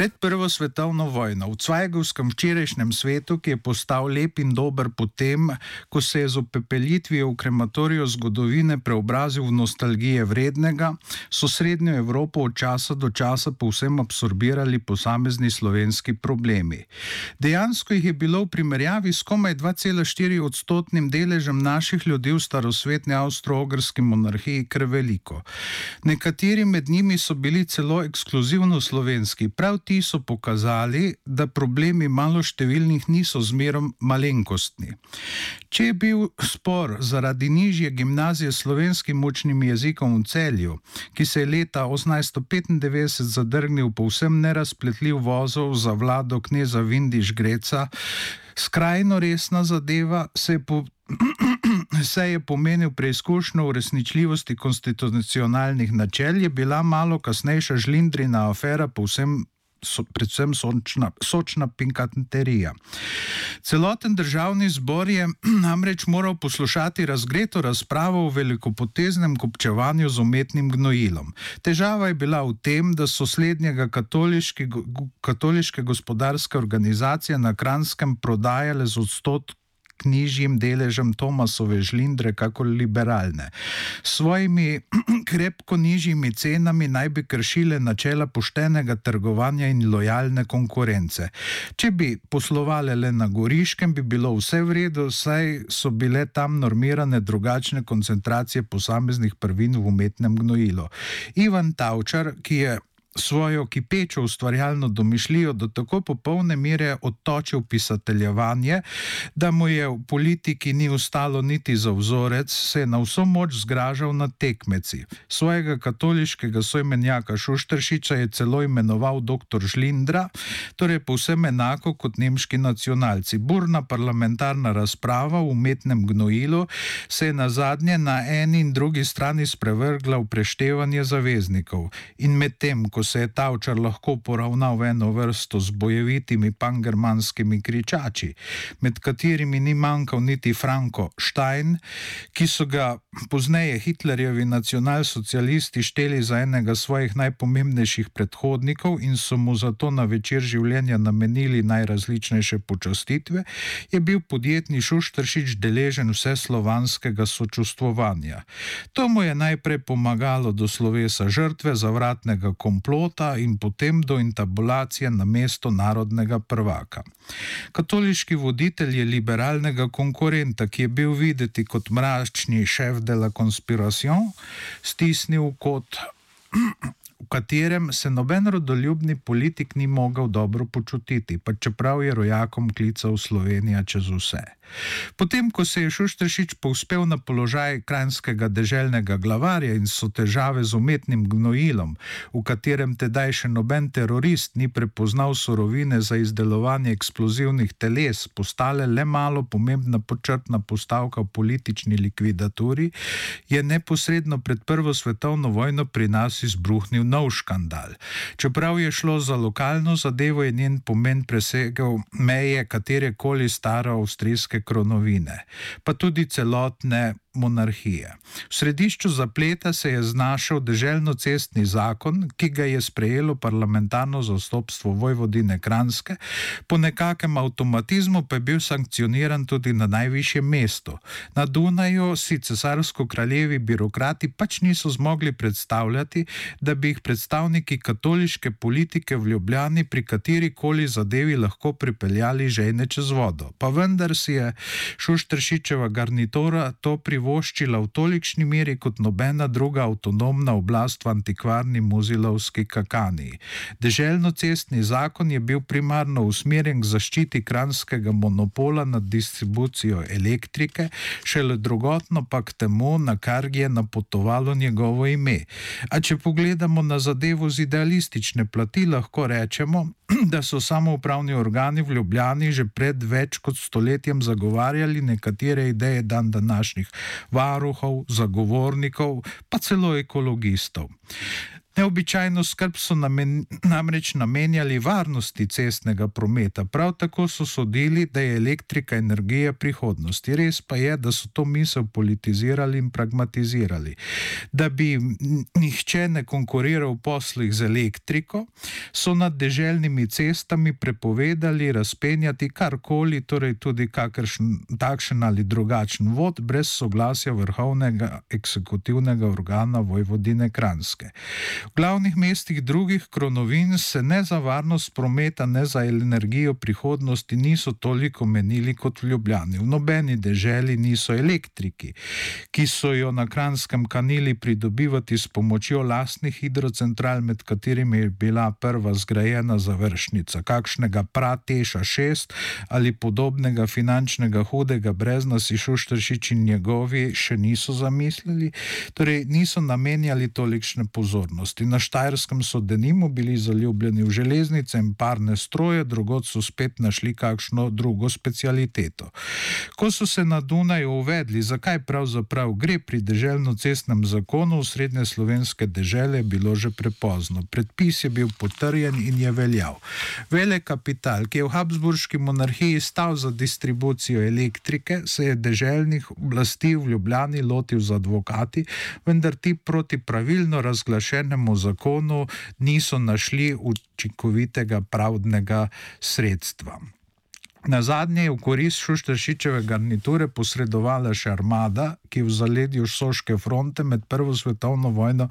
Pred Prvo svetovno vojno v Cvajgovskem včerajšnjem svetu, ki je postal lep in dober potem, ko se je z opepelitvijo v krematoriju zgodovine preobrazil v nostalgije vrednega, so Srednjo Evropo od časa do časa povsem absorbirali posamezni slovenski problemi. Dejansko jih je bilo v primerjavi s komaj 2,4 odstotnim deležem naših ljudi v starosvetni avstro-ogrski monarhiji kar veliko. Nekateri med njimi so bili celo ekskluzivno slovenski. Prav ti so pokazali, da problemi maloštevilnih niso zmerom malenkostni. Če je bil spor zaradi nižje gimnazije s slovenskim močnim jezikom v celju, ki se je leta 1895 zadrgnil povsem nerazpletljiv vozov za vlado kneza Vindiš Greca, skrajno resna zadeva se je po. Se je pomenil preizkušnjo uresničljivosti konstitucionalnih načel, je bila malo kasnejša žlindrina afera povsem so, predvsem sočna, sočna pinkaterija. Celoten državni zbor je namreč moral poslušati razgreto razpravo o velikopoteznem kopčevanju z umetnim gnojilom. Težava je bila v tem, da so slednjega katoliške gospodarske organizacije na Kranskem prodajale z odstotkom knjižjim deležem Tomasove žlindre, kako liberalne. S svojimi krepko nižjimi cenami naj bi kršile načela poštenega trgovanja in lojalne konkurence. Če bi poslovali le na Goriškem, bi bilo vse v redu, saj so bile tam normirane drugačne koncentracije posameznih prvin v umetnem gnojilu. Ivan Tavčar, ki je svojo kipečo ustvarjalno domišljijo do tako popolne mere odtočil pisateljevanje, da mu je v politiki ni ostalo niti za vzorec, se je na vso moč zgražal nad tekmeci. Svojega katoliškega sojmenjaka Šuštršiča je celo imenoval dr. Žlindra, torej povsem enako kot nemški nacionalci. Burna parlamentarna razprava v umetnem gnojilu se je na zadnje na eni in drugi strani sprevrgla v preštevanje zaveznikov. In medtem, ko se je Tavčar lahko poravnal v eno vrsto z bojevitimi pangermanskimi kričači, med katerimi ni manjkal niti Franko Stein, ki so ga pozneje Hitlerjevi nacionalsocialisti šteli za enega svojih najpomembnejših predhodnikov in so mu zato na večer življenja namenili najrazličnejše počastitve, je bil podjetni Šuštršič deležen vse slovanskega sočustvovanja. To mu je najprej pomagalo do slovesa žrtve zavratnega komplota, in potem do intabulacije na mesto narodnega prvaka. Katoliški voditelj je liberalnega konkurenta, ki je bil videti kot mračni šef de la conspiration, stisnil kot v katerem se noben rodoljubni politik ni mogel dobro počutiti, pa čeprav je rojakom klical Slovenija čez vse. Potem, ko se je Šuštršič povzpel na položaj krajnskega deželnega glavarja in so težave z umetnim gnojilom, v katerem tedaj še noben terorist ni prepoznal sorovine za izdelovanje eksplozivnih teles, postale le malo pomembna počrtna postavka v politični likvidaturi, je neposredno pred Prvo svetovno vojno pri nas izbruhnil nov škandal. Čeprav je šlo za lokalno zadevo, je njen pomen presegel meje katerekoli stare avstrijske kronovine, pa tudi celotne monarhije. V središču zapleta se je znašel deželno-cestni zakon, ki ga je sprejelo parlamentarno zastopstvo Vojvodine Kranske, po nekakem avtomatizmu pa je bil sankcioniran tudi na najvišjem mestu. Na Dunaju si cesarsko-kraljevi birokrati pač niso zmogli predstavljati, da bi jih predstavniki katoliške politike v Ljubljani pri kateri koli zadevi lahko pripeljali žejne čez vodo. Pa vendar si je Šuštršičeva garnitura to privoščila privoščila v tolikšni meri kot nobena druga avtonomna oblast v antikvarni muzilovski kakani. Deželno-cestni zakon je bil primarno usmerjen k zaščiti kranskega monopola nad distribucijo elektrike, šele drugotno pa k temu, na kar je napotovalo njegovo ime. A če pogledamo na zadevo z idealistične plati, lahko rečemo, da so samoupravni organi v Ljubljani že pred več kot stoletjem zagovarjali nekatere ideje dan današnjih varuhov, zagovornikov, pa celo ekologistov. Neobičajno skrb so namen, namreč namenjali varnosti cestnega prometa, prav tako so sodili, da je elektrika energija prihodnosti. Res pa je, da so to misel politizirali in pragmatizirali. Da bi nihče ne konkuriral v poslih z elektriko, so nad deželnimi cestami prepovedali razpenjati karkoli, torej tudi kakršen takšen ali drugačen vod, brez soglasja vrhovnega eksekutivnega organa Vojvodine Kranske. V glavnih mestih drugih kronovin se ne za varnost prometa, ne za energijo prihodnosti niso toliko menili kot v Ljubljani. V nobeni deželi niso elektriki, ki so jo na Kranskem kanili pridobivati s pomočjo lastnih hidrocentral, med katerimi je bila prva zgrajena završnica, kakšnega prateša 6 ali podobnega finančnega hudega brezna si Šuštršič in njegovi še niso zamislili, torej niso namenjali tolikšne pozornosti dejavnosti. Na Štajerskem so denimo bili zaljubljeni v železnice in parne stroje, drugod so spet našli kakšno drugo specialiteto. Ko so se na Dunaju uvedli, zakaj pravzaprav gre pri deželno-cestnem zakonu v srednje slovenske dežele, bilo že prepozno. Predpis je bil potrjen in je veljal. Vele kapital, ki je v Habsburški monarhiji stal za distribucijo elektrike, se je deželnih oblasti v Ljubljani lotil z advokati, vendar ti proti pravilno razglašenemu temu zakonu niso našli učinkovitega pravdnega sredstva. Na zadnje je v korist Šuštršičeve garniture posredovala še armada, ki je v zaledju Soške fronte med Prvo svetovno vojno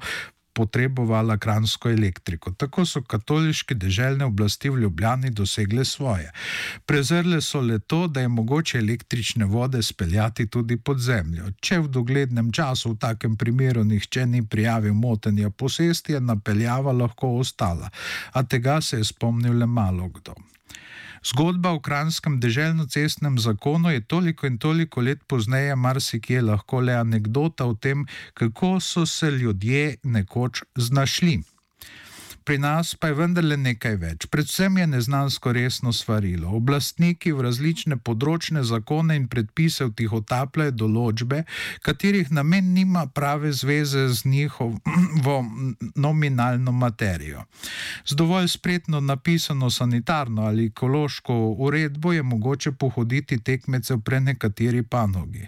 potrebovala kransko elektriko. Tako so katoliške deželne oblasti v Ljubljani dosegle svoje. Prezrle so le to, da je mogoče električne vode speljati tudi pod zemljo. Če v doglednem času v takem primeru nihče ni prijavil motenja posesti, je napeljava lahko ostala, a tega se je spomnil le malo kdo. Zgodba o kranskem deželno-cestnem zakonu je toliko in toliko let pozneje marsikje lahko le anekdota o tem, kako so se ljudje nekoč znašli pri nas pa je vendarle nekaj več. Predvsem je neznansko resno svarilo. Oblastniki v različne področne zakone in predpise vtihotapljajo določbe, katerih namen nima prave zveze z njihovo nominalno materijo. Z dovolj spretno napisano sanitarno ali ekološko uredbo je mogoče pohoditi tekmece v prenekateri panogi.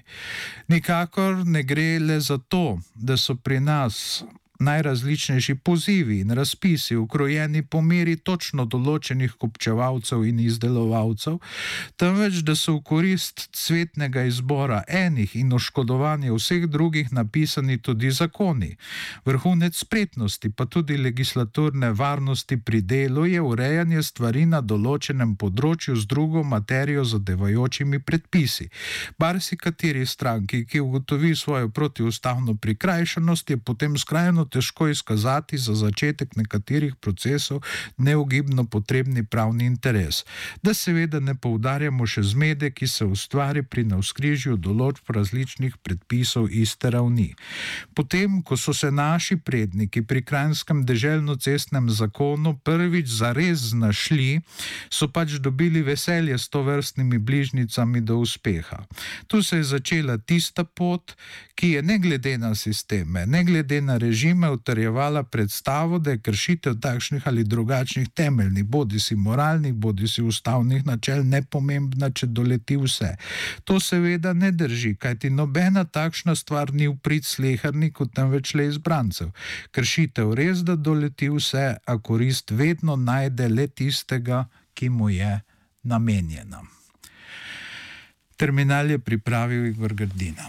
Nikakor ne gre le za to, da so pri nas najrazličnejši pozivi in razpisi, ukrojeni po meri točno določenih kupčevalcev in izdelovalcev, temveč da so v korist cvetnega izbora enih in oškodovanja vseh drugih napisani tudi zakoni. Vrhunec spretnosti, pa tudi legislaturne varnosti pri delu je urejanje stvari na določenem področju z drugo materijo zadevajočimi predpisi. Bar si kateri stranki, ki ugotovi svojo protiustavno prikrajšanost, je potem skrajno težko izkazati za začetek nekaterih procesov neugibno potrebni pravni interes. Da seveda ne poudarjamo še zmede, ki se ustvari pri navskrižju določb različnih predpisov iste ravni. Potem, ko so se naši predniki pri krajnskem deželno-cestnem zakonu prvič zares znašli, so pač dobili veselje s to vrstnimi bližnicami do uspeha. Tu se je začela tista pot, ki je ne glede na sisteme, ne glede na režim, time utrjevala predstavo, da je kršitev takšnih ali drugačnih temeljnih, bodi si moralnih, bodi si ustavnih načel, nepomembna, če doleti vse. To seveda ne drži, kajti nobena takšna stvar ni v prid sleherniku, temveč le izbrancev. Kršitev res, da doleti vse, a korist vedno najde le tistega, ki mu je namenjena. Terminal je pripravil Igor Grdina.